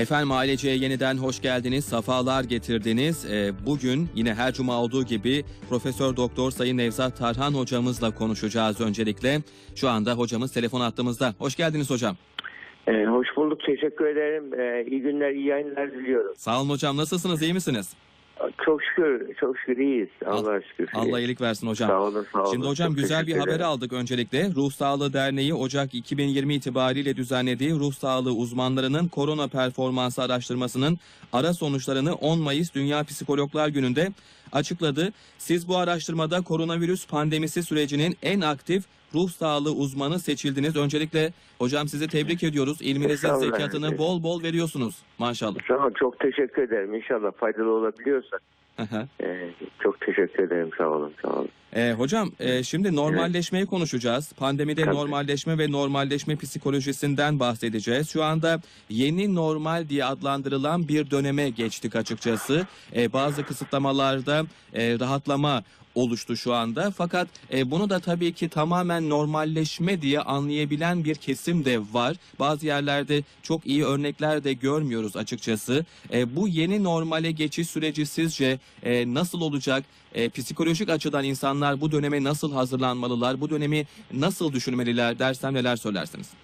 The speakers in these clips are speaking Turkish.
Efendim aileciye yeniden hoş geldiniz, safalar getirdiniz. Ee, bugün yine her cuma olduğu gibi Profesör Doktor Sayın Nevzat Tarhan hocamızla konuşacağız öncelikle. Şu anda hocamız telefon attığımızda. Hoş geldiniz hocam. Ee, hoş bulduk. Teşekkür ederim. Ee, iyi günler, iyi yayınlar diliyorum. Sağ olun hocam. Nasılsınız? iyi misiniz? Çok şükür, çok şükür iyiyiz. Allah'a şükür. Allah iyilik versin hocam. Sağ olun, sağ olun. Şimdi hocam Çok güzel bir haber aldık öncelikle. Ruh Sağlığı Derneği Ocak 2020 itibariyle düzenlediği ruh sağlığı uzmanlarının korona performansı araştırmasının ara sonuçlarını 10 Mayıs Dünya Psikologlar Günü'nde açıkladı. Siz bu araştırmada koronavirüs pandemisi sürecinin en aktif ruh sağlığı uzmanı seçildiniz. Öncelikle hocam sizi tebrik ediyoruz. İlminizin Estağfurullah. zekatını bol bol veriyorsunuz. Maşallah. Sağ çok teşekkür ederim. İnşallah faydalı olabiliyorsak. Ee, çok teşekkür ederim. Sağ olun, sağ olun. Ee, hocam e, şimdi normalleşmeyi konuşacağız. Pandemide Tabii. normalleşme ve normalleşme psikolojisinden bahsedeceğiz. Şu anda yeni normal diye adlandırılan bir döneme geçtik açıkçası. Ee, bazı kısıtlamalarda e, rahatlama oluştu şu anda. Fakat e, bunu da tabii ki tamamen normalleşme diye anlayabilen bir kesim de var. Bazı yerlerde çok iyi örnekler de görmüyoruz açıkçası. E, bu yeni normale geçiş süreci sizce e, nasıl olacak? E, psikolojik açıdan insanlar bu döneme nasıl hazırlanmalılar? Bu dönemi nasıl düşünmeliler dersem neler söylersiniz?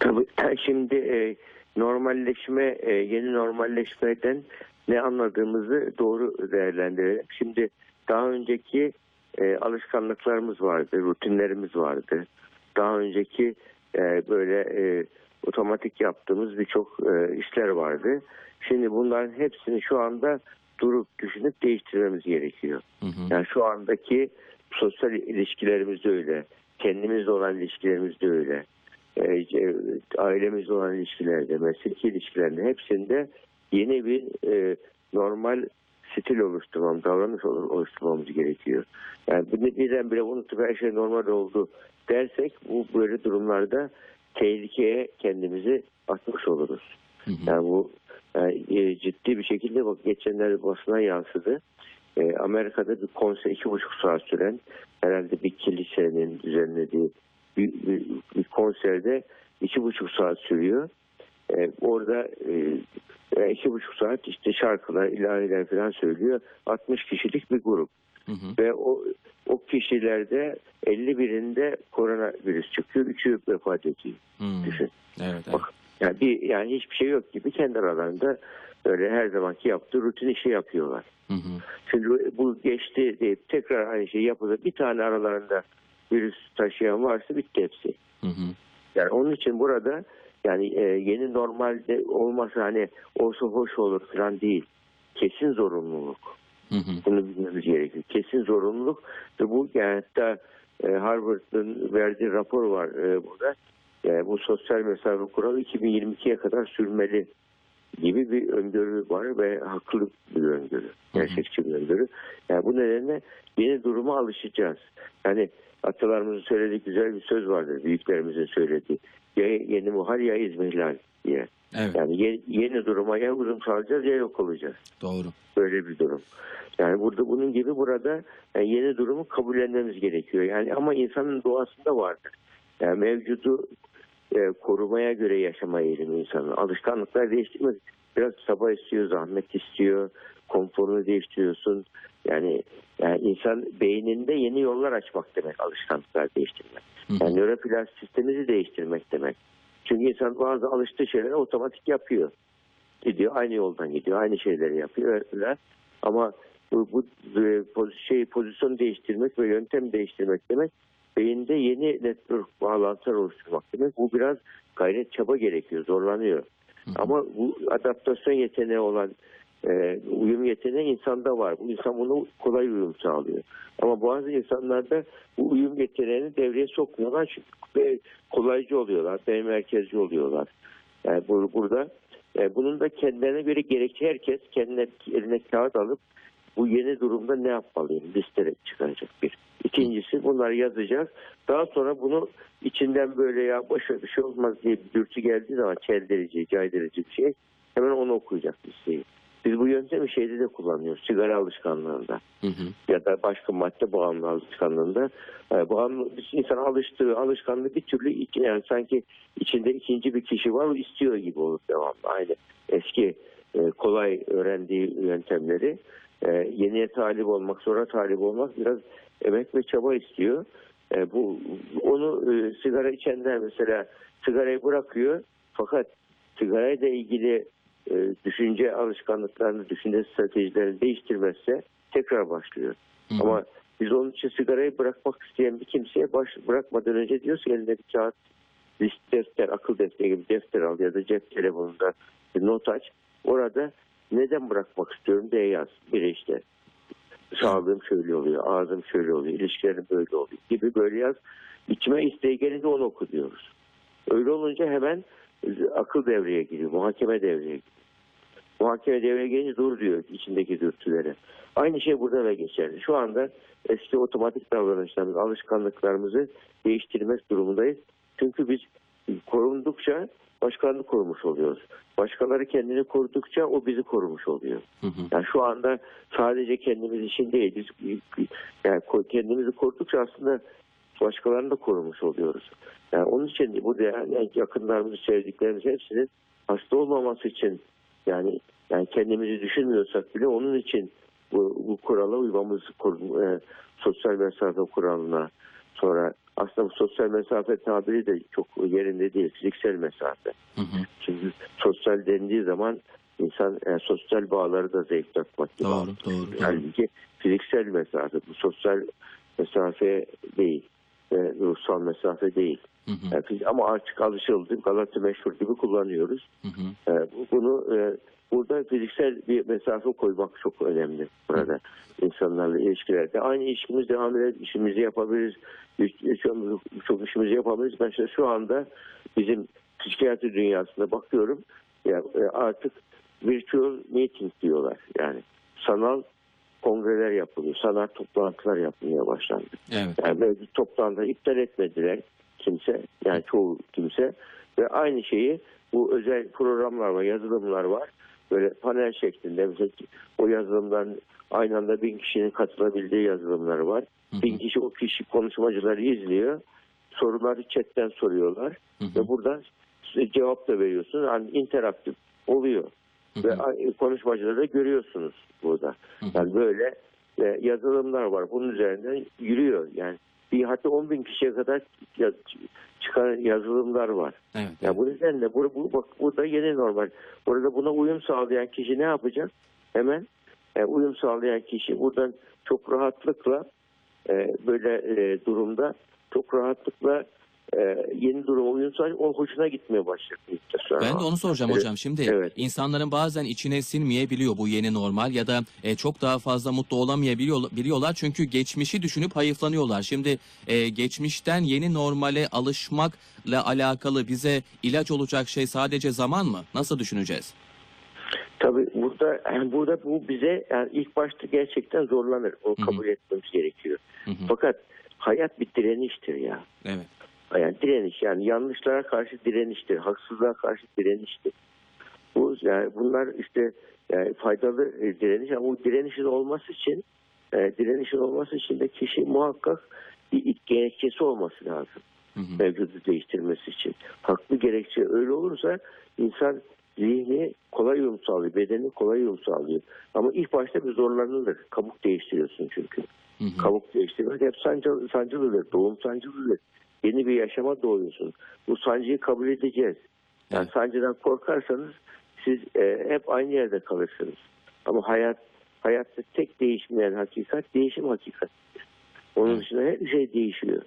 Tabii şimdi e, normalleşme, e, yeni normalleşmeden ne anladığımızı doğru değerlendirelim. Şimdi daha önceki e, alışkanlıklarımız vardı, rutinlerimiz vardı. Daha önceki e, böyle e, otomatik yaptığımız birçok e, işler vardı. Şimdi bunların hepsini şu anda durup düşünüp değiştirmemiz gerekiyor. Hı hı. Yani şu andaki sosyal ilişkilerimiz de öyle. Kendimizle olan ilişkilerimiz de öyle. E, ailemizle olan ilişkilerde, mesleki ilişkilerde hepsinde yeni bir e, normal stil oluşturmamız, davranış olu- oluşturmamız gerekiyor. Yani bu birdenbire unutup her şey normal oldu dersek bu böyle durumlarda tehlikeye kendimizi atmış oluruz. Hı hı. Yani bu yani, e, ciddi bir şekilde bak geçenlerde basına yansıdı. E, Amerika'da bir konser iki buçuk saat süren herhalde bir kilisenin düzenlediği bir, bir, bir konserde iki buçuk saat sürüyor. E, orada e, e, iki buçuk saat işte şarkılar, ilahiler falan söylüyor. 60 kişilik bir grup Hı hı. ve o o kişilerde 51'inde koronavirüs çıkıyor, üçü vefat ediyor. Hı. Düşün. Evet, evet. Bak yani bir yani hiçbir şey yok gibi kendi aralarında öyle her zamanki yaptığı rutin işi yapıyorlar. Hı hı. Şimdi bu geçti deyip tekrar aynı şeyi yapılır. Bir tane aralarında virüs taşıyan varsa bitti hepsi. Hı hı. Yani onun için burada yani e, yeni normalde olmasa hani olsa hoş olur falan değil. Kesin zorunluluk. Hı hı. Bunu bilmemiz gerekiyor. Kesin zorunluluk ve bu yani hatta e, Harvard'ın verdiği rapor var e, burada. E, bu sosyal mesafe kuralı 2022'ye kadar sürmeli gibi bir öngörü var ve haklı bir öngörü. Gerçekçi bir öngörü. Yani bu nedenle yeni duruma alışacağız. Yani atalarımızın söylediği güzel bir söz vardır. Büyüklerimizin söylediği. Ya yeni muhal ya izmihlal diye. Evet, Yani ye- yeni duruma ya uyum sağlayacağız ya yok olacağız doğru. böyle bir durum. Yani burada bunun gibi burada yani yeni durumu kabullenmemiz gerekiyor. Yani ama insanın doğasında vardır. Yani mevcudu e, korumaya göre yaşama eğilimi insanın. Alışkanlıklar değiştirmek biraz sabah istiyor, zahmet istiyor, konforunu değiştiriyorsun. Yani yani insan beyninde yeni yollar açmak demek alışkanlıklar değiştirmek. Yani nöroplastisitemizi değiştirmek demek. Çünkü insan bazı alıştığı şeyleri otomatik yapıyor gidiyor aynı yoldan gidiyor aynı şeyleri yapıyor öyle. ama bu, bu e, şey pozisyon değiştirmek ve yöntem değiştirmek demek beyinde yeni network bağlantılar oluşturmak demek bu biraz gayret çaba gerekiyor zorlanıyor Hı hı. ama bu adaptasyon yeteneği olan e, uyum yeteneği insanda var. Bu insan bunu kolay uyum sağlıyor. Ama bazı insanlarda bu uyum yeteneğini devreye sokmuyorlar çünkü e, kolaycı oluyorlar, ben merkezci oluyorlar. Yani bu, burada e, bunun da kendilerine göre gerekli herkes kendine eline kağıt alıp bu yeni durumda ne yapmalıyım liste çıkaracak bir. İkincisi bunları yazacağız. Daha sonra bunu içinden böyle ya boşver bir şey olmaz diye bir dürtü geldiği zaman çeldirici, caydırıcı bir şey hemen onu okuyacak listeyi. Biz bu yöntemi şeyde de kullanıyoruz. Sigara alışkanlığında Hı hı. ya da başka madde bağımlı alışkanlığında. E, bağımlı insan alıştığı alışkanlığı bir türlü yani sanki içinde ikinci bir kişi var o istiyor gibi olur devamlı. Aynı eski e, kolay öğrendiği yöntemleri e, yeniye talip olmak, sonra talip olmak biraz emek ve çaba istiyor. E, bu onu e, sigara içenler mesela sigarayı bırakıyor fakat sigarayla ilgili e, düşünce alışkanlıklarını, düşünce stratejilerini değiştirmezse tekrar başlıyor. Hı hı. Ama biz onun için sigarayı bırakmak isteyen bir kimseye baş, bırakmadan önce diyoruz ki elinde bir kağıt, list defter, akıl defteri gibi defter al ya da cep telefonunda bir not aç. Orada neden bırakmak istiyorum diye yaz. Bir işte sağlığım şöyle oluyor, ağzım şöyle oluyor, ilişkilerim böyle oluyor gibi böyle yaz. İçime isteği gelince onu oku diyoruz. Öyle olunca hemen akıl devreye giriyor, muhakeme devreye giriyor. Muhakeme devreye gelince dur diyor içindeki dürtülere. Aynı şey burada da geçerli. Şu anda eski otomatik davranışlarımız, alışkanlıklarımızı değiştirmek durumundayız. Çünkü biz korundukça başkalarını korumuş oluyoruz. Başkaları kendini korudukça o bizi korumuş oluyor. Hı hı. Yani şu anda sadece kendimiz için değil, biz yani kendimizi korudukça aslında başkalarını da korumuş oluyoruz. Yani onun için bu yani yakınlarımızı, sevdiklerimiz hepsinin hasta olmaması için yani yani kendimizi düşünmüyorsak bile onun için bu, bu kurala uymamız kur- e, sosyal mesafe kuralına sonra aslında bu sosyal mesafe tabiri de çok yerinde değil. Fiziksel mesafe. Hı hı. Çünkü sosyal dendiği zaman insan e, sosyal bağları da zayıflatmak gibi. Doğru, doğru, doğru. Halbuki fiziksel mesafe, bu sosyal mesafe değil. E, ruhsal mesafe değil. Hı hı. Yani ama artık alışıldı. Galata meşhur gibi kullanıyoruz. Hı hı. E, bu- bunu e, burada fiziksel bir mesafe koymak çok önemli burada insanlarla ilişkilerde. Aynı ilişkimiz devam eder, işimizi yapabiliriz, iş- çok, işimizi yapabiliriz. Mesela şu anda bizim psikiyatri dünyasında bakıyorum ya e, artık virtual meeting diyorlar. Yani sanal kongreler yapılıyor, sanal toplantılar yapılmaya başlandı. Evet. Yani böyle bir toplantı iptal etmediler kimse. Yani çoğu kimse. Ve aynı şeyi bu özel programlar var, yazılımlar var. Böyle panel şeklinde mesela o yazılımdan aynı anda bin kişinin katılabildiği yazılımlar var. Hı hı. Bin kişi o kişi konuşmacıları izliyor. Soruları chatten soruyorlar. Hı hı. Ve buradan cevap da veriyorsun. Yani interaktif oluyor. Hı Ve hı. ay- konuşmacıları da görüyorsunuz burada. Hı hı. Yani böyle e, yazılımlar var. Bunun üzerinden yürüyor. Yani bir hatta 10 bin kişiye kadar ya- çıkan yazılımlar var. Evet. Ya bu nedenle bu, bu bak burada yeni normal. Burada buna uyum sağlayan kişi ne yapacak? Hemen e, uyum sağlayan kişi buradan çok rahatlıkla e, böyle e, durumda çok rahatlıkla e, yeni uyum sağlayıp o hoşuna gitmeye sonra. Ben de onu soracağım Evet. hocam. Şimdi Evet. insanların bazen içine sinmeyebiliyor bu yeni normal ya da e, çok daha fazla mutlu olamayabiliyorlar biliyorlar çünkü geçmişi düşünüp hayıflanıyorlar. Şimdi e, geçmişten yeni normale alışmakla alakalı bize ilaç olacak şey sadece zaman mı? Nasıl düşüneceğiz? Tabii burada yani burada bu bize yani ilk başta gerçekten zorlanır. O kabul etmemiz gerekiyor. Hı hı. Fakat hayat bir direniştir ya. Evet. Yani direniş yani yanlışlara karşı direniştir, haksızlığa karşı direniştir. Bu yani bunlar işte yani faydalı e, direniş ama bu direnişin olması için e, direnişin olması için de kişi muhakkak bir gerekçesi olması lazım Hı hı. mevcudu değiştirmesi için. Haklı gerekçe öyle olursa insan zihni kolay uyum sağlıyor, bedeni kolay uyum sağlıyor. Ama ilk başta bir zorlanılır. Kabuk değiştiriyorsun çünkü. Hı hı. Kabuk değiştirmek hep sancılı, sancılıdır, doğum sancılıdır. Yeni bir yaşama doğuyorsun. Bu sancıyı kabul edeceğiz. Yani Evet. sancıdan korkarsanız siz e, hep aynı yerde kalırsınız. Ama hayat hayatta tek değişmeyen hakikat değişim hakikatidir. Onun Evet. dışında her şey değişiyor.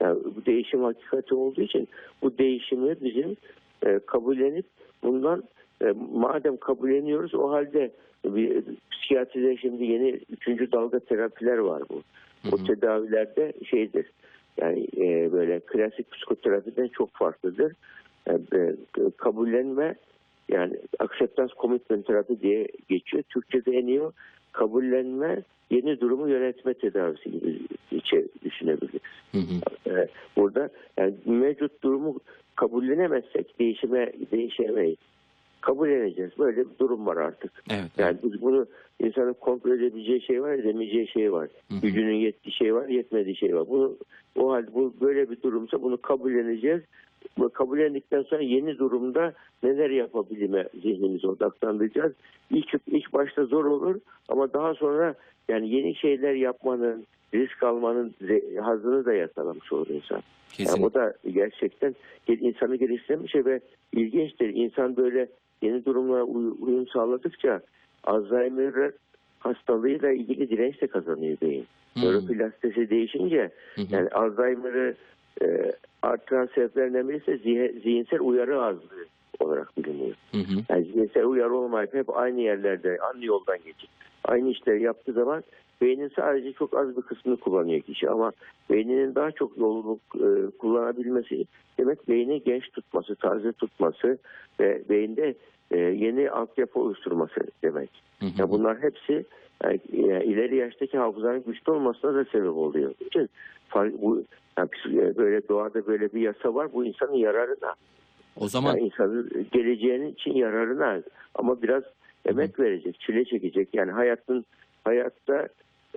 Yani bu değişim hakikati olduğu için bu değişimi bizim e, kabullenip bundan e, madem kabulleniyoruz o halde bir, psikiyatride şimdi yeni üçüncü dalga terapiler var bu. Hı O hı. tedavilerde şeydir. Yani e, böyle klasik psikoterapiden çok farklıdır. E, e, kabullenme yani acceptance commitment terapi diye geçiyor. Türkçe'de en iyi kabullenme yeni durumu yönetme tedavisi gibi içe düşünebiliriz. Hı hı. E, burada yani mevcut durumu kabullenemezsek değişime değişemeyiz. Kabulleneceğiz. Böyle bir durum var artık. Evet. Yani biz bunu insanın kontrol edebileceği şey var, edemeyeceği şey var. Hı hı. Gücünün yettiği şey var, yetmediği şey var. Bunu o halde bu böyle bir durumsa bunu kabulleneceğiz. Bu kabullendikten sonra yeni durumda neler yapabilme zihnimizi odaklandıracağız. İlk, ilk başta zor olur ama daha sonra yani yeni şeyler yapmanın, risk almanın hazını da yakalamış olur insan. Yani o da gerçekten insanı şey ve ilginçtir. İnsan böyle yeni durumlara uy- uyum sağladıkça Alzheimer hastalığıyla ilgili direnç de kazanıyor beyin. Hmm. Nöroplastisi değişince hı. yani Alzheimer'ı e, artıran sebeplerinden birisi zihinsel uyarı azlığı olarak biliniyor. Hı hı. Yani zihinsel uyarı olmayıp hep aynı yerlerde, aynı yoldan geçip aynı işleri yaptığı zaman beynin sadece çok az bir kısmını kullanıyor kişi ama beyninin daha çok yolunu e, kullanabilmesi demek beyni genç tutması, taze tutması ve beyinde e, yeni altyapı oluşturması demek. Hı hı. Ya bunlar hepsi yani, e, ileri yaştaki hafızanın güçlü olmasına da sebep oluyor. Far- bu yani psik- böyle doğada böyle bir yasa var. Bu insanın yararına. O zaman Yani insanın geleceğinin için yararına ama biraz emek verecek, çile çekecek. Yani hayatın hayatta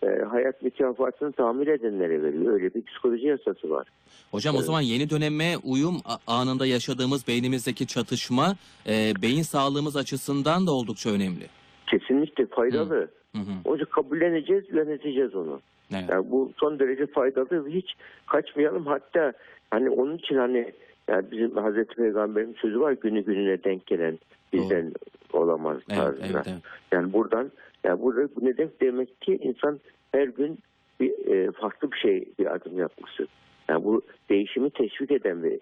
e, hayat mükafatını tamir edenlere veriyor. Öyle bir psikoloji yasası var. hocam o Evet. zaman yeni döneme uyum anında yaşadığımız beynimizdeki çatışma e, beyin sağlığımız açısından da oldukça önemli. Kesinlikle faydalı. Hı hı. Onun için kabulleneceğiz, yöneteceğiz onu. Evet. Yani bu son derece faydalı hiç kaçmayalım. Hatta hani onun için hani yani bizim Hazreti Peygamber'in sözü var günü gününe denk gelen bizden olamaz Evet, tarzında. evet, evet. Yani buradan yani burada bu ne demek demek ki insan her gün bir e, farklı bir şey bir adım yapması. Yani bu değişimi teşvik eden bir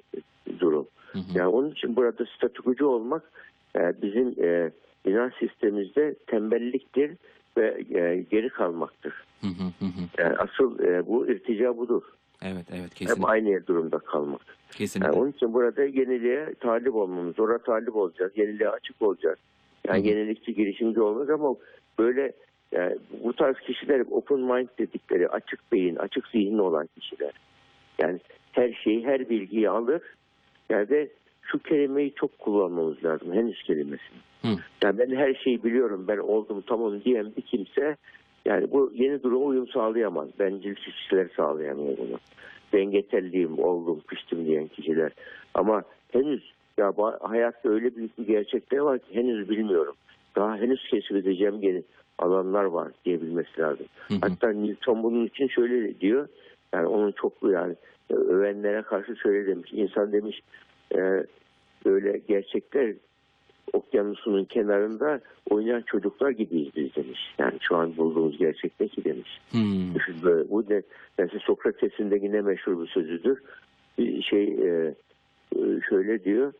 durum. Hı hı. Yani onun için burada statükocu olmak e, bizim e, inanç sistemimizde tembelliktir ve e, geri kalmaktır. Hı hı hı. Yani asıl e, bu irtica budur. Evet evet Hep kesin. aynı durumda kalmak. Kesinlikle. Yani onun için burada yeniliğe talip olmamız, zora talip olacağız, yeniliğe açık olacağız. Yani Hı yenilikçi, girişimci olmak ama böyle yani bu tarz kişiler open mind dedikleri açık beyin, açık zihinli olan kişiler. Yani her şeyi, her bilgiyi alır. Yani de şu kelimeyi çok kullanmamız lazım, henüz kelimesini. Hı. Yani ben her şeyi biliyorum, ben oldum tamam diyen bir kimse yani bu yeni duruma uyum sağlayamaz. Bencil kişiler sağlayamıyor bunu. Ben yeterliyim, oldum, piştim diyen kişiler. Ama henüz ya hayatta öyle büyük bir gerçekler var ki henüz bilmiyorum. Daha henüz keşfedeceğim yeni alanlar var diyebilmesi lazım. Hı hı. Hatta Newton bunun için şöyle diyor. Yani onun çoklu yani övenlere karşı şöyle demiş. İnsan demiş e, böyle gerçekler okyanusunun kenarında oynayan çocuklar gibiyiz biz demiş. Yani şu an bulduğumuz gerçek ne ki demiş. Hmm. Bu ne? Mesela Sokrates'in de yine meşhur bir sözüdür. Bir şey e, e, şöyle diyor.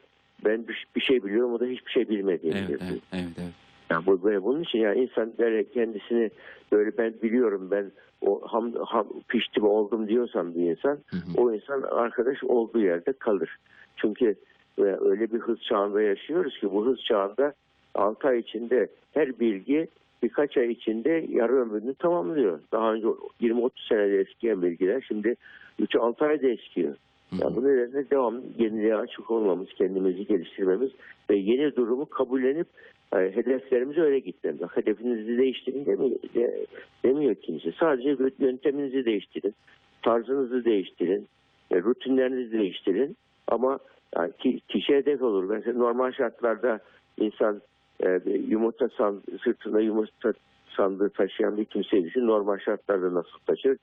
Ben bir, şey biliyorum o da hiçbir şey bilmediğim Evet, diyor. evet, evet, evet. Yani bu, böyle bunun için yani insan böyle kendisini böyle ben biliyorum ben o ham, ham piştim oldum diyorsam bir insan Hı hı. o insan arkadaş olduğu yerde kalır. Çünkü e, öyle bir hız çağında yaşıyoruz ki bu hız çağında 6 ay içinde her bilgi birkaç ay içinde yarı ömrünü tamamlıyor. Daha önce 20-30 senede eskiyen bilgiler şimdi 3-6 ayda eskiyor. Yani bu nedenle devam yeniliğe açık olmamız, kendimizi geliştirmemiz ve yeni durumu kabullenip e, hedeflerimize öyle gitmemiz. Hedefinizi değiştirin demiyor, de, demiyor kimse. Sadece yönteminizi değiştirin, tarzınızı değiştirin, e, rutinlerinizi değiştirin. Ama yani ki, kişi hedef olur. Mesela normal şartlarda insan e, yumurta san, sırtında yumurta sandığı taşıyan bir kimseyi düşün. Normal şartlarda nasıl taşır?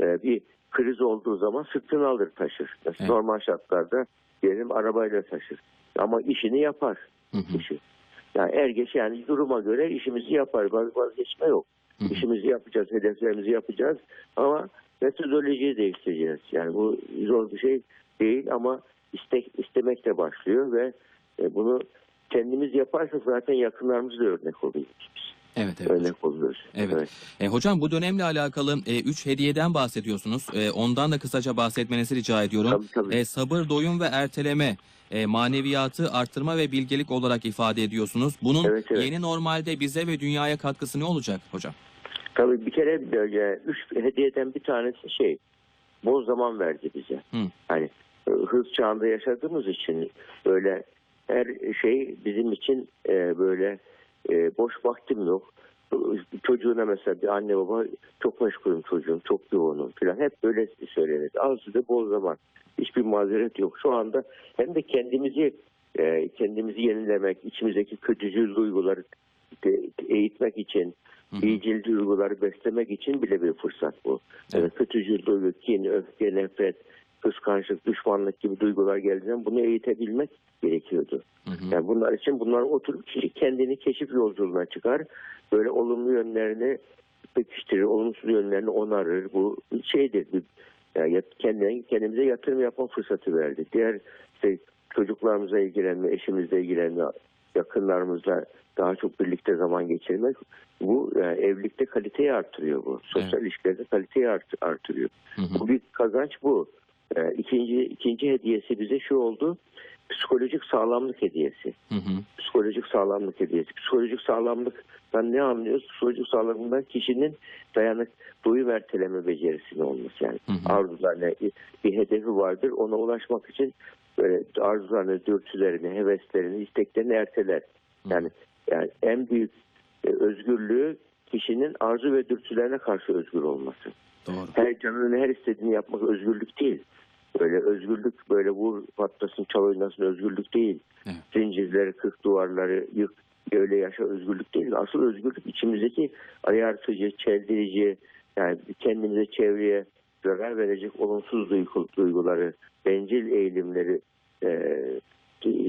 E, bir kriz olduğu zaman sırtını alır taşır. Mesela Evet. Normal şartlarda diyelim arabayla taşır. Ama işini yapar Hı hı. Yani er geç yani duruma göre işimizi yapar. Vaz- Vazgeçme yok. Hı hı. İşimizi yapacağız, hedeflerimizi yapacağız ama metodolojiyi değiştireceğiz. Yani bu zor bir şey değil ama istek istemek de başlıyor ve e, bunu kendimiz yaparsak zaten yakınlarımız da örnek oluyoruz biz. Evet, evet. Örnek oluyoruz. Evet. E, hocam bu dönemle alakalı 3 hediyeden bahsediyorsunuz. E, ondan da kısaca bahsetmenizi rica ediyorum. Tabii tabii. E, sabır, doyum ve erteleme, e, maneviyatı arttırma ve bilgelik olarak ifade ediyorsunuz. Bunun Evet, evet. yeni normalde bize ve dünyaya katkısı ne olacak hocam? Tabii bir kere böyle üç hediyeden bir tanesi şey bol zaman verdi bize. Hı. Hani e, hız çağında yaşadığımız için böyle her şey bizim için e, böyle e, boş vaktim yok. Çocuğuna mesela bir anne baba çok meşgulüm çocuğum, çok yoğunum falan. Hep böyle söylenir. Az da bol zaman. Hiçbir mazeret yok. Şu anda hem de kendimizi e, kendimizi yenilemek, içimizdeki kötücül duyguları de- eğitmek için, iyicil duyguları beslemek için bile bir fırsat bu. Evet. Yani kötücül duygu, kin, öfke, nefret, kıskançlık, düşmanlık gibi duygular geldiğinde bunu eğitebilmek gerekiyordu. Hı hı. Yani bunlar için bunlar oturup kişi kendini keşif yolculuğuna çıkar. Böyle olumlu yönlerini pekiştirir, olumsuz yönlerini onarır. Bu şeydir. Yani kendine, kendimize yatırım yapma fırsatı verdi. Diğer işte çocuklarımıza ilgilenme, eşimizle ilgilenme, yakınlarımızla daha çok birlikte zaman geçirmek bu yani evlilikte kaliteyi artırıyor bu. Sosyal ilişkilerde kaliteyi art- artırıyor. Hı hı. Bu bir kazanç bu. Ee, ikinci, ikinci hediyesi bize şu oldu. Psikolojik sağlamlık hediyesi. Hı hı. Psikolojik sağlamlık hediyesi. Psikolojik sağlamlıktan ne anlıyoruz? Psikolojik sağlamlıktan kişinin dayanık duyum erteleme becerisinin olması yani. Hı hı. Arzularına bir hedefi vardır. Ona ulaşmak için böyle arzularını, dürtülerini, heveslerini, isteklerini erteler. Yani yani en büyük e, özgürlüğü kişinin arzu ve dürtülerine karşı özgür olması. Doğru. Her canının her istediğini yapmak özgürlük değil. Böyle özgürlük böyle vur patlasın çal oynasın özgürlük değil. Evet. Zincirleri kırk duvarları yık öyle yaşa özgürlük değil. Asıl özgürlük içimizdeki ayartıcı, çeldirici yani kendimize çevreye zarar verecek olumsuz duygu, duyguları, bencil eğilimleri e,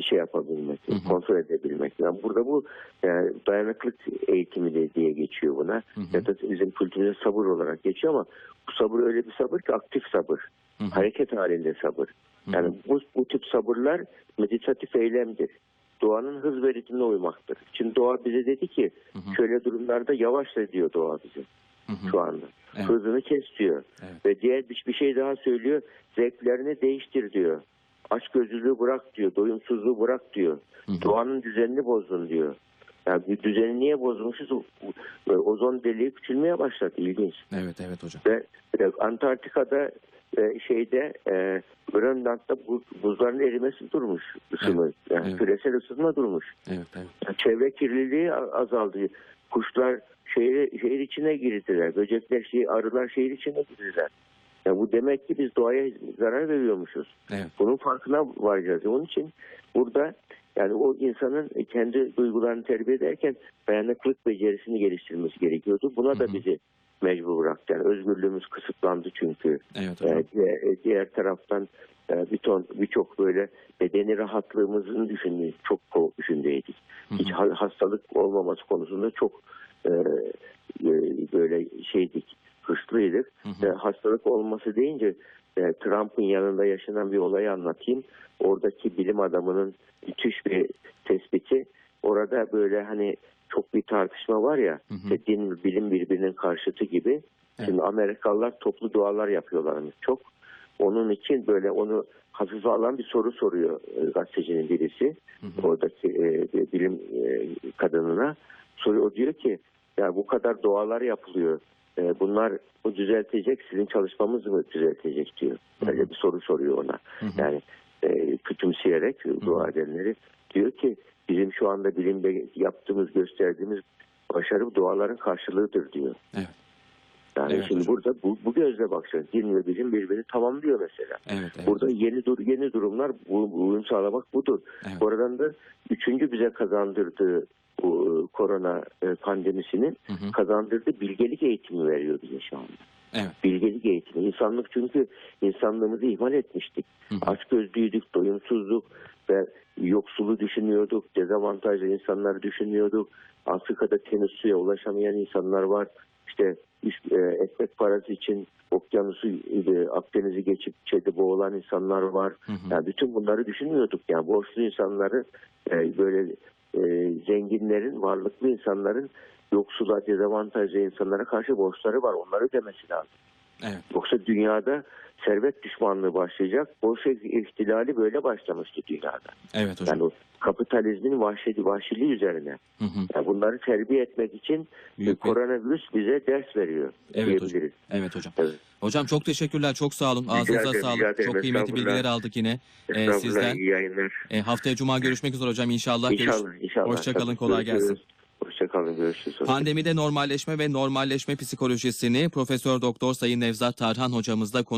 şey yapabilmek, Hı hı. kontrol edebilmek. Yani burada bu yani dayanıklık eğitimi de diye geçiyor buna. Hı hı. Ya da bizim kültürümüzde sabır olarak geçiyor ama bu sabır öyle bir sabır ki aktif sabır. Hı hı. Hareket halinde sabır. Hı hı. Yani bu, bu tip sabırlar meditatif eylemdir. Doğanın hız ve ritmine uymaktır. Şimdi doğa bize dedi ki Hı hı. şöyle durumlarda yavaşla diyor doğa bize Hı hı. şu anda. Evet. Hızını kes diyor. Evet. Ve diğer bir, bir şey daha söylüyor. Zevklerini değiştir diyor. Açgözlülüğü bırak diyor. Doyumsuzluğu bırak diyor. Hı hı. Doğanın düzenini bozdun diyor. Yani bir düzeni niye bozmuşuz? Ozon deliği küçülmeye başladı. İlginç. Evet evet hocam. Ve e, Antarktika'da e, şeyde e, Grönland'da bu, buzların erimesi durmuş ısınma. Yani evet. küresel ısınma durmuş. Evet evet. Yani çevre kirliliği azaldı. Kuşlar şehir, şehir içine girdiler. Böcekler, şey, arılar şehir içine girdiler. Ya bu demek ki biz doğaya zarar veriyormuşuz. Evet. Bunun farkına varacağız. Onun için burada yani o insanın kendi duygularını terbiye ederken dayanıklık becerisini geliştirmesi gerekiyordu. Buna da bizi mecbur bıraktı. Yani özgürlüğümüz kısıtlandı çünkü. Evet hocam. Ee, diğer, taraftan e, bir ton birçok böyle bedeni rahatlığımızın düşündüğü çok düşündüğüydük. Hiç ha- hastalık olmaması konusunda çok e, e, böyle şeydik, hırslıydık. Hı hı. E, hastalık olması deyince e, Trump'ın yanında yaşanan bir olayı anlatayım. Oradaki bilim adamının müthiş bir tespiti. Orada böyle hani çok bir tartışma var ya, Hı hı. din, bilim birbirinin karşıtı gibi. Evet. Şimdi Amerikalılar toplu dualar yapıyorlarmış çok. Onun için böyle onu hafife alan bir soru soruyor e, gazetecinin birisi. Hı hı. Oradaki e, bilim e, kadınına. Soruyor, o diyor ki ya bu kadar dualar yapılıyor. E, bunlar bu düzeltecek, sizin çalışmamız mı düzeltecek diyor. Böyle bir soru soruyor ona. Hı hı. Yani e, küçümseyerek dua edenleri diyor ki bizim şu anda bilimde yaptığımız, gösterdiğimiz başarı duaların karşılığıdır diyor. Evet. Yani Evet şimdi hocam. burada bu, bu gözle bakacağız. Din ve bilim birbirini tamamlıyor mesela. Evet evet. Burada yeni dur yeni durumlar bu, uyum sağlamak budur. Evet. Oradan da üçüncü bize kazandırdığı bu e, korona e, pandemisinin Hı hı. kazandırdığı bilgelik eğitimi veriyor bize şu anda. Evet. Bilgelik eğitimi. İnsanlık çünkü insanlığımızı ihmal etmiştik. Hı hı. Açgözlüydük, doyumsuzduk ve yoksulu düşünüyorduk, dezavantajlı insanları düşünüyorduk. Afrika'da temiz suya ulaşamayan insanlar var. İşte üst- e, ekmek parası için okyanusu, e, Akdeniz'i geçip çede boğulan insanlar var. Hı hı. Yani bütün bunları düşünmüyorduk. Yani borçlu insanları e, böyle e, zenginlerin, varlıklı insanların yoksula, dezavantajlı insanlara karşı borçları var. Onları ödemesi lazım. Evet. Yoksa dünyada servet düşmanlığı başlayacak. Bolşevik ihtilali böyle başlamıştı dünyada. Evet hocam. Yani o kapitalizmin vahşeti, vahşiliği üzerine. Hı hı. Yani bunları terbiye etmek için Büyük koronavirüs bize ders veriyor Evet hocam. diyebiliriz. Evet hocam. Evet. Hocam çok teşekkürler. Çok sağ olun. Rica Ağzınıza rica sağlık. ederim. Çok kıymetli bilgiler aldık yine e, sizden. E, haftaya cuma görüşmek üzere hocam inşallah. Görüş- İnşallah, inşallah. Hoşçakalın, kolay gelsin. Hoşçakalın, görüşürüz. Pandemide normalleşme ve normalleşme psikolojisini Profesör Doktor Sayın Nevzat Tarhan hocamızla konuş